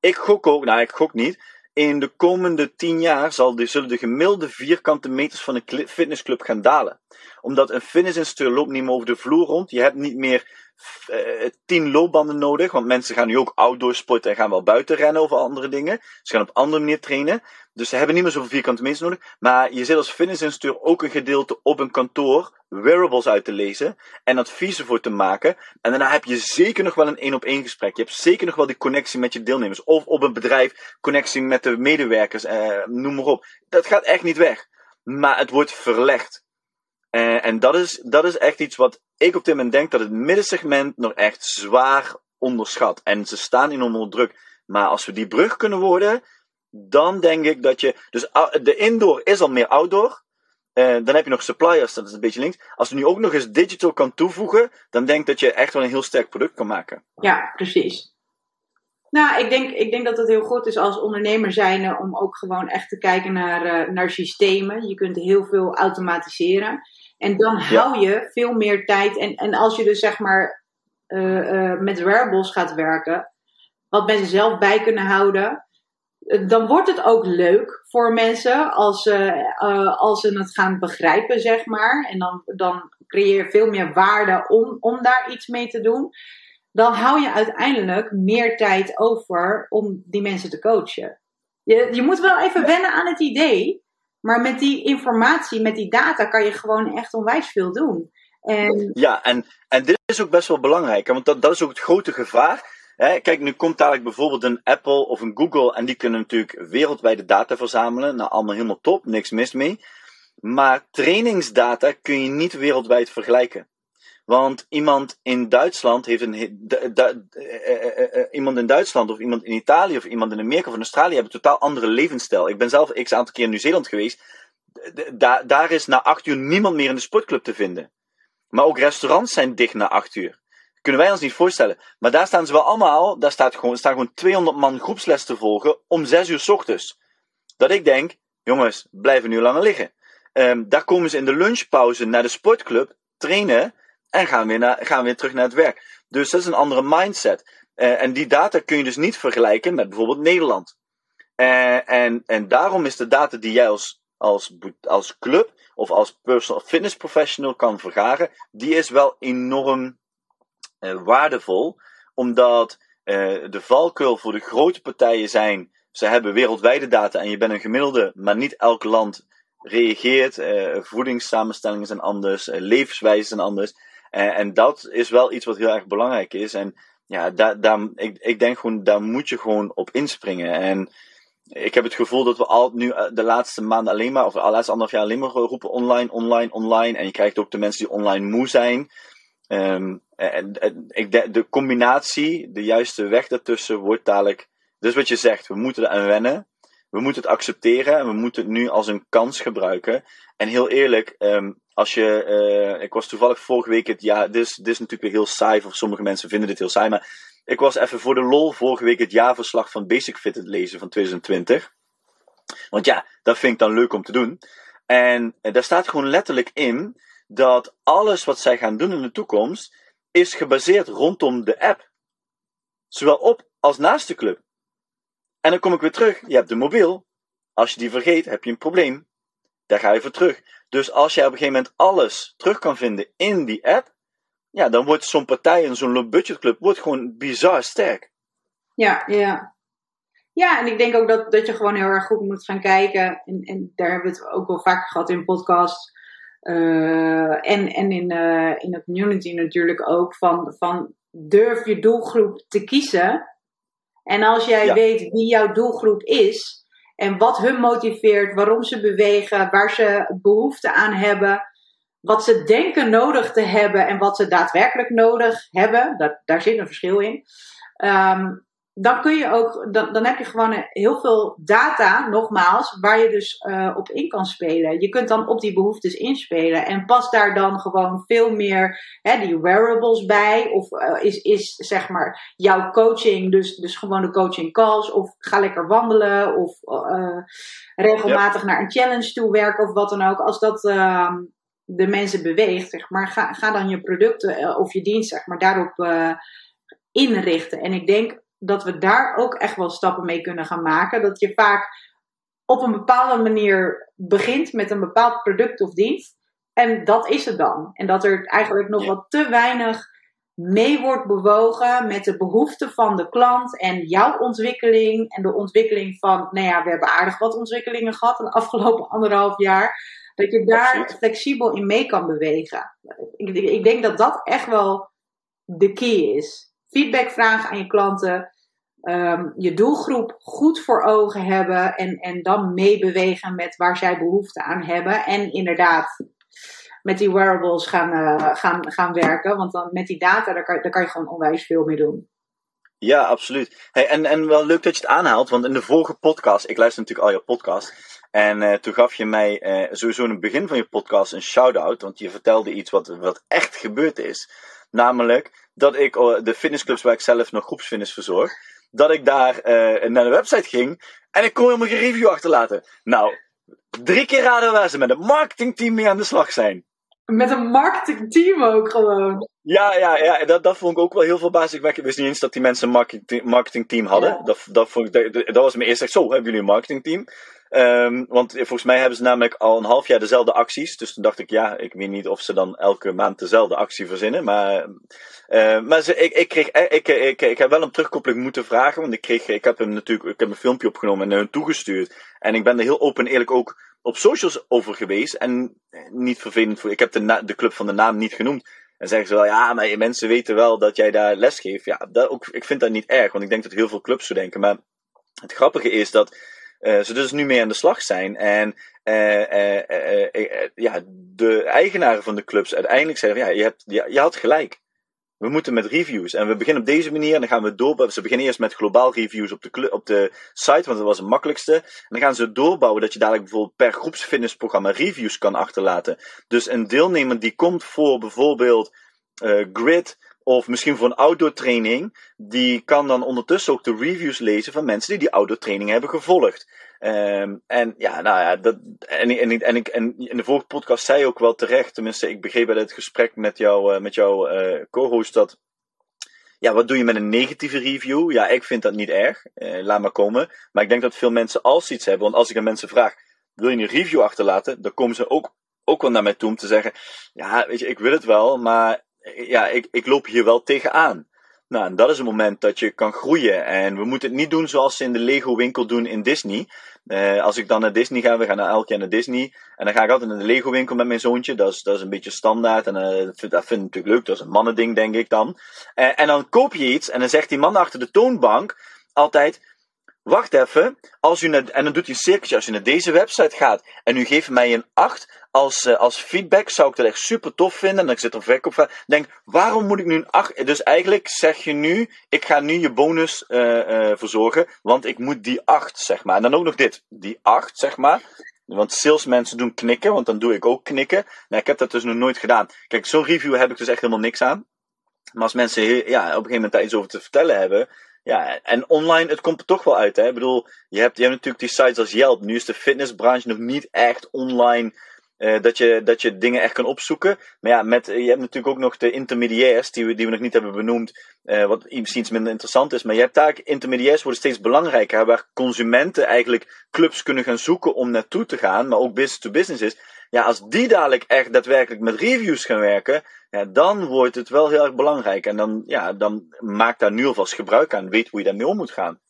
Ik gok ook, nou ik gok niet, in de komende tien jaar zal de, zullen de gemiddelde vierkante meters van een fitnessclub gaan dalen. Omdat een fitnessinstructeur loopt niet meer over de vloer rond. Je hebt niet meer uh, tien loopbanden nodig. Want mensen gaan nu ook outdoor sporten en gaan wel buiten rennen of andere dingen. Ze gaan op andere manier trainen. Dus ze hebben niet meer zoveel vierkante meters nodig. Maar je zit als fitnessinstructeur ook een gedeelte op een kantoor wearables uit te lezen en adviezen voor te maken. En daarna heb je zeker nog wel een één op één gesprek. Je hebt zeker nog wel die connectie met je deelnemers. Of op een bedrijf, connectie met de medewerkers, eh, noem maar op. Dat gaat echt niet weg. Maar het wordt verlegd. Eh, en dat is, dat is echt iets wat ik op dit moment denk dat het middensegment nog echt zwaar onderschat. En ze staan enorm onder druk. Maar als we die brug kunnen worden, dan denk ik dat je. Dus de indoor is al meer outdoor. Uh, dan heb je nog suppliers, dat is een beetje links. Als je nu ook nog eens digital kan toevoegen, dan denk ik dat je echt wel een heel sterk product kan maken. Ja, precies. Nou, ik denk, ik denk dat het heel goed is als ondernemer zijn om ook gewoon echt te kijken naar, uh, naar systemen. Je kunt heel veel automatiseren. En dan hou je veel meer tijd. En, en als je dus zeg maar uh, met wearables gaat werken, wat mensen zelf bij kunnen houden, dan wordt het ook leuk voor mensen als, uh, als ze het gaan begrijpen, zeg maar. En dan, dan creëer je veel meer waarde om, om daar iets mee te doen. Dan hou je uiteindelijk meer tijd over om die mensen te coachen. Je, je moet wel even wennen aan het idee. Maar met die informatie, met die data, kan je gewoon echt onwijs veel doen. En... Ja, en, en dit is ook best wel belangrijk. Want dat, dat is ook het grote gevaar kijk, nu komt dadelijk bijvoorbeeld een Apple of een Google en die kunnen natuurlijk wereldwijde data verzamelen. Nou, allemaal helemaal top, niks mis mee. Maar trainingsdata kun je niet wereldwijd vergelijken. Want iemand in Duitsland heeft een. Eh, eh, eh, iemand in Duitsland of iemand in Italië of iemand in Amerika of in Australië hebben een totaal andere levensstijl. Ik ben zelf x aantal keer in Nieuw-Zeeland geweest. daar is na acht uur niemand meer in de sportclub te vinden. Maar ook restaurants zijn dicht na acht uur kunnen wij ons niet voorstellen. Maar daar staan ze wel allemaal, daar staat gewoon, staan gewoon 200 man groepsles te volgen om 6 uur s ochtends. Dat ik denk, jongens, blijven nu langer liggen. Um, daar komen ze in de lunchpauze naar de sportclub, trainen en gaan weer, naar, gaan weer terug naar het werk. Dus dat is een andere mindset. Uh, en die data kun je dus niet vergelijken met bijvoorbeeld Nederland. Uh, en, en daarom is de data die jij als, als, als club of als personal fitness professional kan vergaren, die is wel enorm uh, waardevol, omdat de valkuil voor de grote partijen zijn, ze hebben wereldwijde data en je bent een gemiddelde, maar niet elk land reageert. Voedingssamenstellingen zijn anders, levenswijzen zijn anders. En dat is wel iets wat heel erg belangrijk is. En ja, daar, ik, ik denk gewoon, daar moet je gewoon op inspringen. En ik heb het gevoel dat we al nu de laatste maanden alleen maar, of de laatste anderhalf jaar alleen maar roepen online, online, online. En je krijgt ook de mensen die online moe zijn. En, en ik de, de combinatie, de juiste weg daartussen, wordt dadelijk. Dus wat je zegt, we moeten eraan wennen. We moeten het accepteren en we moeten het nu als een kans gebruiken. En heel eerlijk, um, als je. Uh, ik was toevallig vorige week het ja, Dit is, dit is natuurlijk heel saai voor sommige mensen vinden dit heel saai. Maar ik was even voor de lol vorige week het jaarverslag van Basic Fit het lezen van 2020. Want ja, dat vind ik dan leuk om te doen. En daar staat gewoon letterlijk in dat alles wat zij gaan doen in de toekomst is gebaseerd rondom de app. Zowel op als naast de club. En dan kom ik weer terug. Je hebt de mobiel. Als je die vergeet, heb je een probleem. Daar ga je voor terug. Dus als jij op een gegeven moment alles terug kan vinden in die app, ja, dan wordt zo'n partij en zo'n low budget club wordt gewoon bizar sterk. Ja, ja. Ja, en ik denk ook dat, dat je gewoon heel erg goed moet gaan kijken. En, en daar hebben we het ook wel vaker gehad in podcast. Uh, en en in, uh, in de community natuurlijk ook van, van durf je doelgroep te kiezen. En als jij ja. weet wie jouw doelgroep is en wat hun motiveert, waarom ze bewegen, waar ze behoefte aan hebben, wat ze denken nodig te hebben en wat ze daadwerkelijk nodig hebben, dat, daar zit een verschil in. Ehm, dan kun je ook, dan, dan heb je gewoon heel veel data, nogmaals, waar je dus uh, op in kan spelen. Je kunt dan op die behoeftes inspelen en pas daar dan gewoon veel meer hè, die wearables bij. Of uh, is, is zeg maar jouw coaching, dus, dus gewoon de coaching calls, of ga lekker wandelen, of uh, regelmatig naar een challenge toe werken, of wat dan ook. Als dat ehm, de mensen beweegt, zeg maar, ga, ga dan je producten of je dienst, zeg maar, daarop inrichten. En ik denk dat we daar ook echt wel stappen mee kunnen gaan maken. Dat je vaak op een bepaalde manier begint met een bepaald product of dienst. En dat is het dan. En dat er eigenlijk nog wat te weinig mee wordt bewogen met de behoeften van de klant en jouw ontwikkeling en de ontwikkeling van, nou ja, we hebben aardig wat ontwikkelingen gehad in de afgelopen anderhalf jaar. Dat je daar Absoluut. flexibel in mee kan bewegen. Ik, ik denk dat dat echt wel de key is. Feedback vragen aan je klanten um, je doelgroep goed voor ogen hebben en, en dan meebewegen met waar zij behoefte aan hebben. En inderdaad met die wearables gaan, uh, gaan, gaan werken. Want dan met die data, daar kan, daar kan je gewoon onwijs veel mee doen. Ja, absoluut. Hey, en, en wel leuk dat je het aanhaalt, want in de vorige podcast, ik luister natuurlijk al je podcast. En uh, toen gaf je mij uh, sowieso in het begin van je podcast een shout-out, want je vertelde iets wat, wat echt gebeurd is. Namelijk dat ik de fitnessclubs waar ik zelf nog groepsfitness verzorg, dat ik daar uh, naar de website ging en ik kon helemaal geen review achterlaten. Nou, drie keer raden waar ze met een marketingteam mee aan de slag zijn. Met een marketingteam ook gewoon. Ja, ja, ja dat, dat vond ik ook wel heel verbazingwekkend. Ik wist niet eens dat die mensen een marketing, marketingteam hadden. Ja. Dat, dat, vond ik, dat, dat was mijn eerste. Zo, hebben jullie een marketingteam? Um, want volgens mij hebben ze namelijk al een half jaar dezelfde acties. Dus toen dacht ik, ja, ik weet niet of ze dan elke maand dezelfde actie verzinnen. Maar, uh, maar ze, ik, ik, kreeg, ik, ik, ik, heb wel een terugkoppeling moeten vragen. Want ik, kreeg, ik heb hem natuurlijk ik heb een filmpje opgenomen en naar hun toegestuurd. En ik ben er heel open en eerlijk ook op socials over geweest. En niet vervelend voor. Ik heb de, de club van de naam niet genoemd. En zeggen ze wel, ja, maar mensen weten wel dat jij daar les geeft. Ja, dat ook, ik vind dat niet erg, want ik denk dat heel veel clubs zo denken. Maar het grappige is dat uh, ze dus nu mee aan de slag zijn. En uh, ja, de eigenaren van de clubs uiteindelijk zeggen: ja, je, hebt, je had gelijk. We moeten met reviews. En we beginnen op deze manier. En dan gaan we door. Ze beginnen eerst met globaal reviews op de, op de site, want dat was het makkelijkste. En dan gaan ze doorbouwen dat je dadelijk bijvoorbeeld per groepsfitnessprogramma reviews kan achterlaten. Dus een deelnemer die komt voor bijvoorbeeld uh, grid of misschien voor een outdoor training, die kan dan ondertussen ook de reviews lezen van mensen die die outdoor training hebben gevolgd. Um, en ja, nou ja, dat, en, en, en, en in de vorige podcast zei je ook wel terecht, tenminste, ik begreep bij het gesprek met, jou, uh, met jouw uh, co-host dat. Ja, wat doe je met een negatieve review? Ja, ik vind dat niet erg. Uh, laat maar komen. Maar ik denk dat veel mensen als iets hebben. Want als ik aan mensen vraag: wil je een review achterlaten? Dan komen ze ook, ook wel naar mij toe om te zeggen: ja, weet je, ik wil het wel, maar ja, ik, ik loop hier wel tegenaan. Nou, en dat is een moment dat je kan groeien. En we moeten het niet doen zoals ze in de Lego winkel doen in Disney. Uh, als ik dan naar Disney ga, we gaan naar elk jaar naar Disney. En dan ga ik altijd naar de Lego winkel met mijn zoontje. Dat is, dat is een beetje standaard. En uh, dat, vind, ik natuurlijk leuk. Dat is een mannending, denk ik dan. Uh, en dan koop je iets. En dan zegt die man achter de toonbank altijd wacht even, als u en dan doet hij een cirkeltje, als u naar deze website gaat en u geeft mij een 8 als, uh, als feedback, zou ik dat echt super tof vinden. En dan zit er verkoop denk, waarom moet ik nu een 8? Dus eigenlijk zeg je nu, ik ga nu je bonus uh, uh, verzorgen, want ik moet die 8, zeg maar. En dan ook nog dit, die 8, zeg maar. Want salesmensen doen knikken, want dan doe ik ook knikken. Nou, ik heb dat dus nog nooit gedaan. Kijk, zo'n review heb ik dus echt helemaal niks aan. Maar als mensen ja, op een gegeven moment daar iets over te vertellen hebben, ja, en online, het komt er toch wel uit. Hè? Ik bedoel, je hebt, je hebt natuurlijk die sites als Yelp. Nu is de fitnessbranche nog niet echt online. Uh, dat, je, dat je dingen echt kan opzoeken. Maar ja, met, je hebt natuurlijk ook nog de intermediairs, die we, die we nog niet hebben benoemd. Uh, wat misschien iets minder interessant is. Maar je hebt daar, intermediairs worden steeds belangrijker. Waar consumenten eigenlijk clubs kunnen gaan zoeken om naartoe te gaan. Maar ook business to business is. Ja, als die dadelijk echt daadwerkelijk met reviews gaan werken ja, dan wordt het wel heel erg belangrijk. En dan, ja, dan maak daar nu alvast gebruik aan. Weet hoe je daarmee om moet gaan.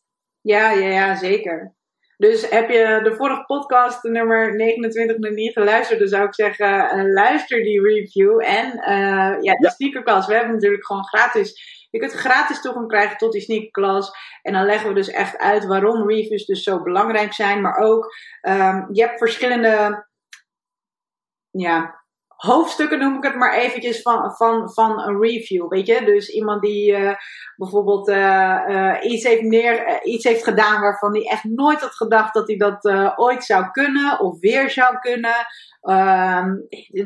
Ja, ja, ja, zeker. Dus heb je de vorige podcast, nummer 29, nog niet geluisterd, dan zou ik zeggen, uh, luister die review. En uh, ja, de ja. sneakerklas, we hebben natuurlijk gewoon gratis. Je kunt gratis toegang krijgen tot die sneakerklas. En dan leggen we dus echt uit waarom reviews dus zo belangrijk zijn. Maar ook, um, je hebt verschillende ja, hoofdstukken noem ik het maar eventjes van, van, van een review, weet je. Dus iemand die uh, bijvoorbeeld uh, iets, heeft neer, iets heeft gedaan waarvan hij echt nooit had gedacht dat hij dat ooit zou kunnen of weer zou kunnen. Ehm,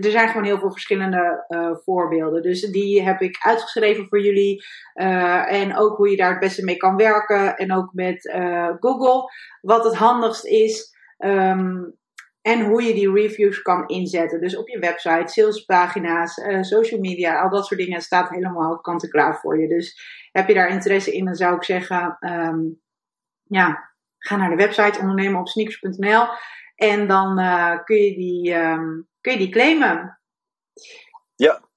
er zijn gewoon heel veel verschillende voorbeelden. Dus die heb ik uitgeschreven voor jullie. en ook hoe je daar het beste mee kan werken. En ook met Google. Wat het handigst is. Um, en hoe je die reviews kan inzetten. Dus op je website, salespagina's, uh, social media, al dat soort dingen staat helemaal kant en klaar voor je. Dus heb je daar interesse in, dan zou ik zeggen, um, ja, ga naar de website ondernemenopsneakers.nl en dan uh, kun, je die, um, kun je die claimen. Ja,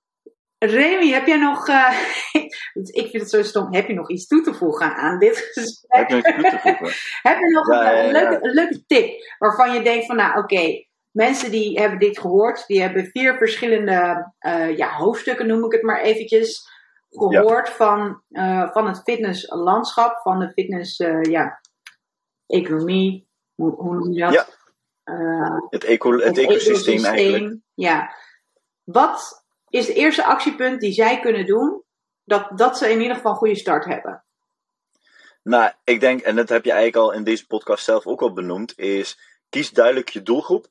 Remy, heb jij nog. Uh, ik vind het zo stom. Heb je nog iets toe te voegen aan dit gesprek? Heb je nog iets toe te voegen? heb je nog een, leuke, een, leuke, tip waarvan je denkt van, nou oké, mensen die hebben dit gehoord, die hebben vier verschillende uh, ja, hoofdstukken, noem ik het maar eventjes, gehoord van, uh, van het fitnesslandschap, van de fitness, ja, economie, hoe, hoe noem je dat? Ja. het, eco, het, het ecosysteem, ecosysteem eigenlijk. Ja. Wat is het eerste actiepunt die zij kunnen doen, dat, dat ze in ieder geval een goede start hebben? Nou, ik denk, en dat heb je eigenlijk al in deze podcast zelf ook al benoemd, is kies duidelijk je doelgroep.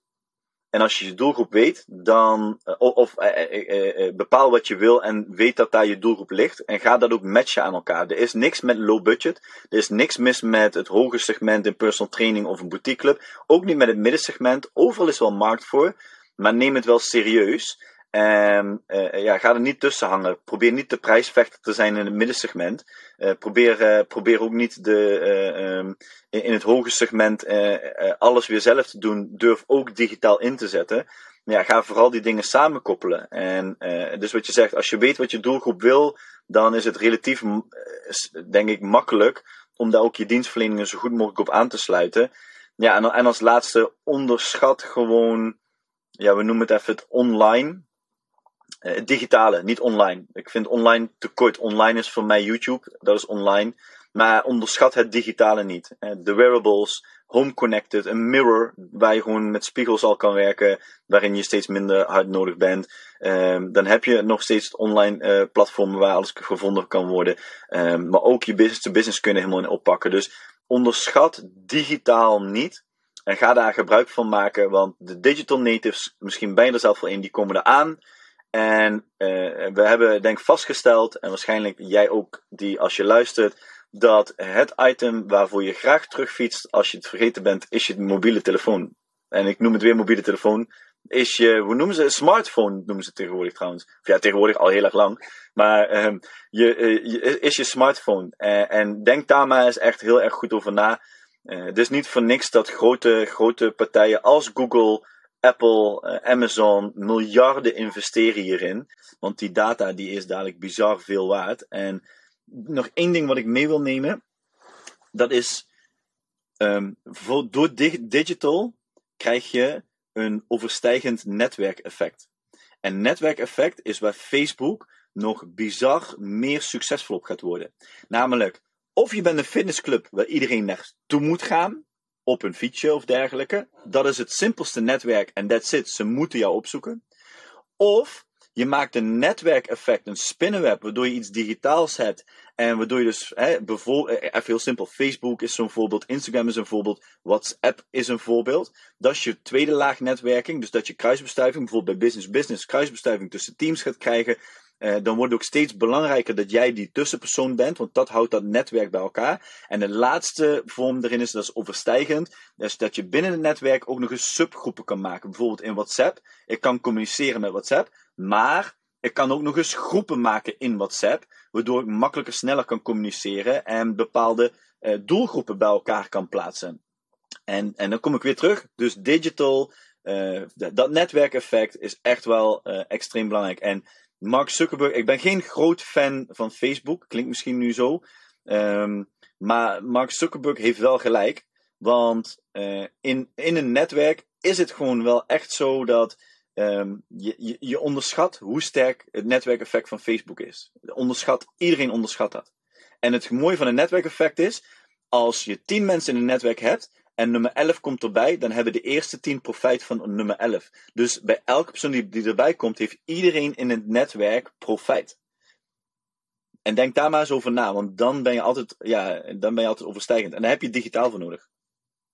En als je je doelgroep weet, dan, eh, of, eh, eh, eh, bepaal wat je wil en weet dat daar je doelgroep ligt. En ga dat ook matchen aan elkaar. Er is niks met low budget. Er is niks mis met het hoge segment in personal training of een boutique club. Ook niet met het middensegment. Overal is wel markt voor. Maar neem het wel serieus. En uh, ja, ga er niet tussen hangen. Probeer niet de prijsvechter te zijn in het middensegment. Uh, probeer, uh, probeer ook niet de, um, in, het hoge segment alles weer zelf te doen. Durf ook digitaal in te zetten. Ja, ga vooral die dingen samenkoppelen. En dus wat je zegt, als je weet wat je doelgroep wil, dan is het relatief, denk ik, makkelijk om daar ook je dienstverleningen zo goed mogelijk op aan te sluiten. Ja, en, en als laatste, onderschat gewoon, ja, we noemen het even het online uh, digitale, niet online. Ik vind online te kort. Online is voor mij YouTube, dat is online. Maar onderschat het digitale niet. Uh, de wearables, home connected, een mirror waar je gewoon met spiegels al kan werken, waarin je steeds minder hard nodig bent. Um, dan heb je nog steeds het online uh, platform waar alles gevonden kan worden. Um, maar ook je business to business kunnen helemaal in oppakken. Dus onderschat digitaal niet. En ga daar gebruik van maken, want de digital natives, misschien ben je er zelf wel in, die komen eraan. En uh, we hebben denk vastgesteld, en waarschijnlijk jij ook die als je luistert, dat het item waarvoor je graag terugfietst als je het vergeten bent, is je mobiele telefoon. En ik noem het weer mobiele telefoon. Is je, hoe noemen ze? Smartphone noemen ze tegenwoordig trouwens. Of ja, tegenwoordig al heel erg lang. Maar uh, je, uh, is je smartphone. Uh, en denk daar maar eens echt heel erg goed over na. het is niet voor niks dat grote, grote partijen als Google, Apple, uh, Amazon miljarden investeren hierin. Want die data die is dadelijk bizar veel waard. En nog één ding wat ik mee wil nemen. Dat is, voor, door digital krijg je een overstijgend netwerkeffect. En netwerkeffect is waar Facebook nog bizar meer succesvol op gaat worden. Namelijk, of je bent een fitnessclub waar iedereen naartoe moet gaan op een fietsje of dergelijke. Dat is het simpelste netwerk en that's it. Ze moeten jou opzoeken. Of je maakt een netwerkeffect, een spinnenweb, waardoor je iets digitaals hebt. En waardoor je dus, hè, bijvoorbeeld, eh, even heel simpel, Facebook is zo'n voorbeeld, Instagram is een voorbeeld, WhatsApp is een voorbeeld. Dat is je tweede laag netwerking, dus dat je kruisbestuiving, bijvoorbeeld bij Business Business, kruisbestuiving tussen teams gaat krijgen. Uh, dan wordt het ook steeds belangrijker dat jij die tussenpersoon bent, want dat houdt dat netwerk bij elkaar. En de laatste vorm erin is, dat is overstijgend, dus dat je binnen het netwerk ook nog eens subgroepen kan maken. Bijvoorbeeld in WhatsApp. Ik kan communiceren met WhatsApp, maar ik kan ook nog eens groepen maken in WhatsApp, waardoor ik makkelijker, sneller kan communiceren en bepaalde uh, doelgroepen bij elkaar kan plaatsen. En, en dan kom ik weer terug. Dus digital, uh, dat netwerkeffect is echt wel extreem belangrijk. En Mark Zuckerberg, ik ben geen groot fan van Facebook, klinkt misschien nu zo. Um, maar Mark Zuckerberg heeft wel gelijk. Want uh, in, in een netwerk is het gewoon wel echt zo dat um, je, je, je, onderschat hoe sterk het netwerkeffect van Facebook is. Onderschat, iedereen onderschat dat. En het mooie van een netwerkeffect is, als je tien mensen in een netwerk hebt en nummer 11 komt erbij, dan hebben de eerste 10 profijt van nummer 11. Dus bij elke persoon die, erbij komt, heeft iedereen in het netwerk profijt. En denk daar maar eens over na, want dan ben je altijd, ja, dan ben je altijd overstijgend. En daar heb je digitaal voor nodig.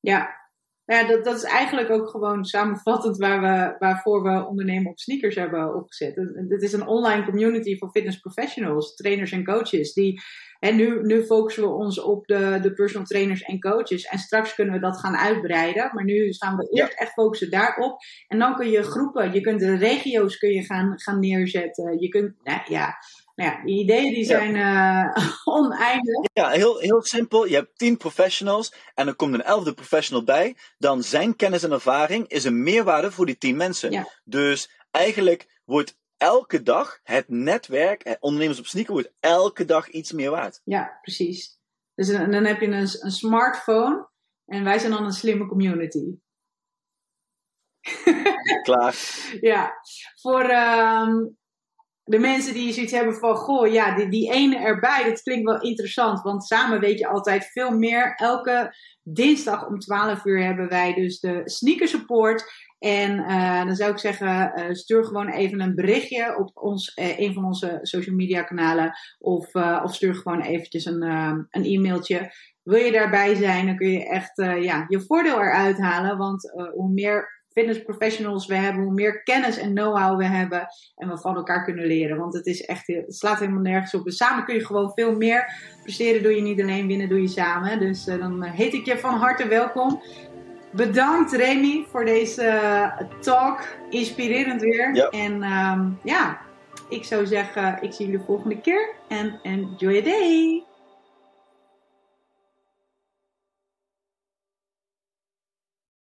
Ja, ja dat, dat is eigenlijk ook gewoon samenvattend waar we, waarvoor we ondernemen op sneakers hebben opgezet. Het is een online community voor fitness professionals, trainers en coaches. Die, en nu, nu focussen we ons op de, de personal trainers en coaches. En straks kunnen we dat gaan uitbreiden. Maar nu gaan we eerst echt focussen daarop. En dan kun je groepen, je kunt de regio's kun je gaan, gaan neerzetten. Je kunt, nou ja, nou ja, die ideeën die zijn ja. uh, oneindig. Ja, heel, heel simpel. Je hebt tien professionals en er komt een elfde professional bij. Dan zijn kennis en ervaring is een meerwaarde voor die tien mensen. Ja. Dus eigenlijk wordt elke dag het netwerk, ondernemers op sneaker, wordt elke dag iets meer waard. Ja, precies. Dus dan heb je een, een smartphone en wij zijn dan een slimme community. Klaar. ja, voor, um, de mensen die zoiets hebben van, goh, ja, die, die ene erbij, dat klinkt wel interessant. Want samen weet je altijd veel meer. Elke dinsdag om 12 uur hebben wij dus de sneaker support. En uh, dan zou ik zeggen, uh, stuur gewoon even een berichtje op ons, uh, een van onze social media kanalen. Of, of stuur gewoon eventjes een, een e-mailtje. Wil je daarbij zijn, dan kun je echt ja, je voordeel eruit halen. Want hoe meer fitness professionals we hebben, hoe meer kennis en know-how we hebben en we van elkaar kunnen leren. Want het is echt, slaat helemaal nergens op. Dus samen kun je gewoon veel meer presteren. Doe je niet alleen, winnen doe je samen. Dus dan heet ik je van harte welkom. Bedankt Remy voor deze talk. Inspirerend weer. Ja. En um, ja, ik zou zeggen, ik zie jullie volgende keer. En enjoy your day.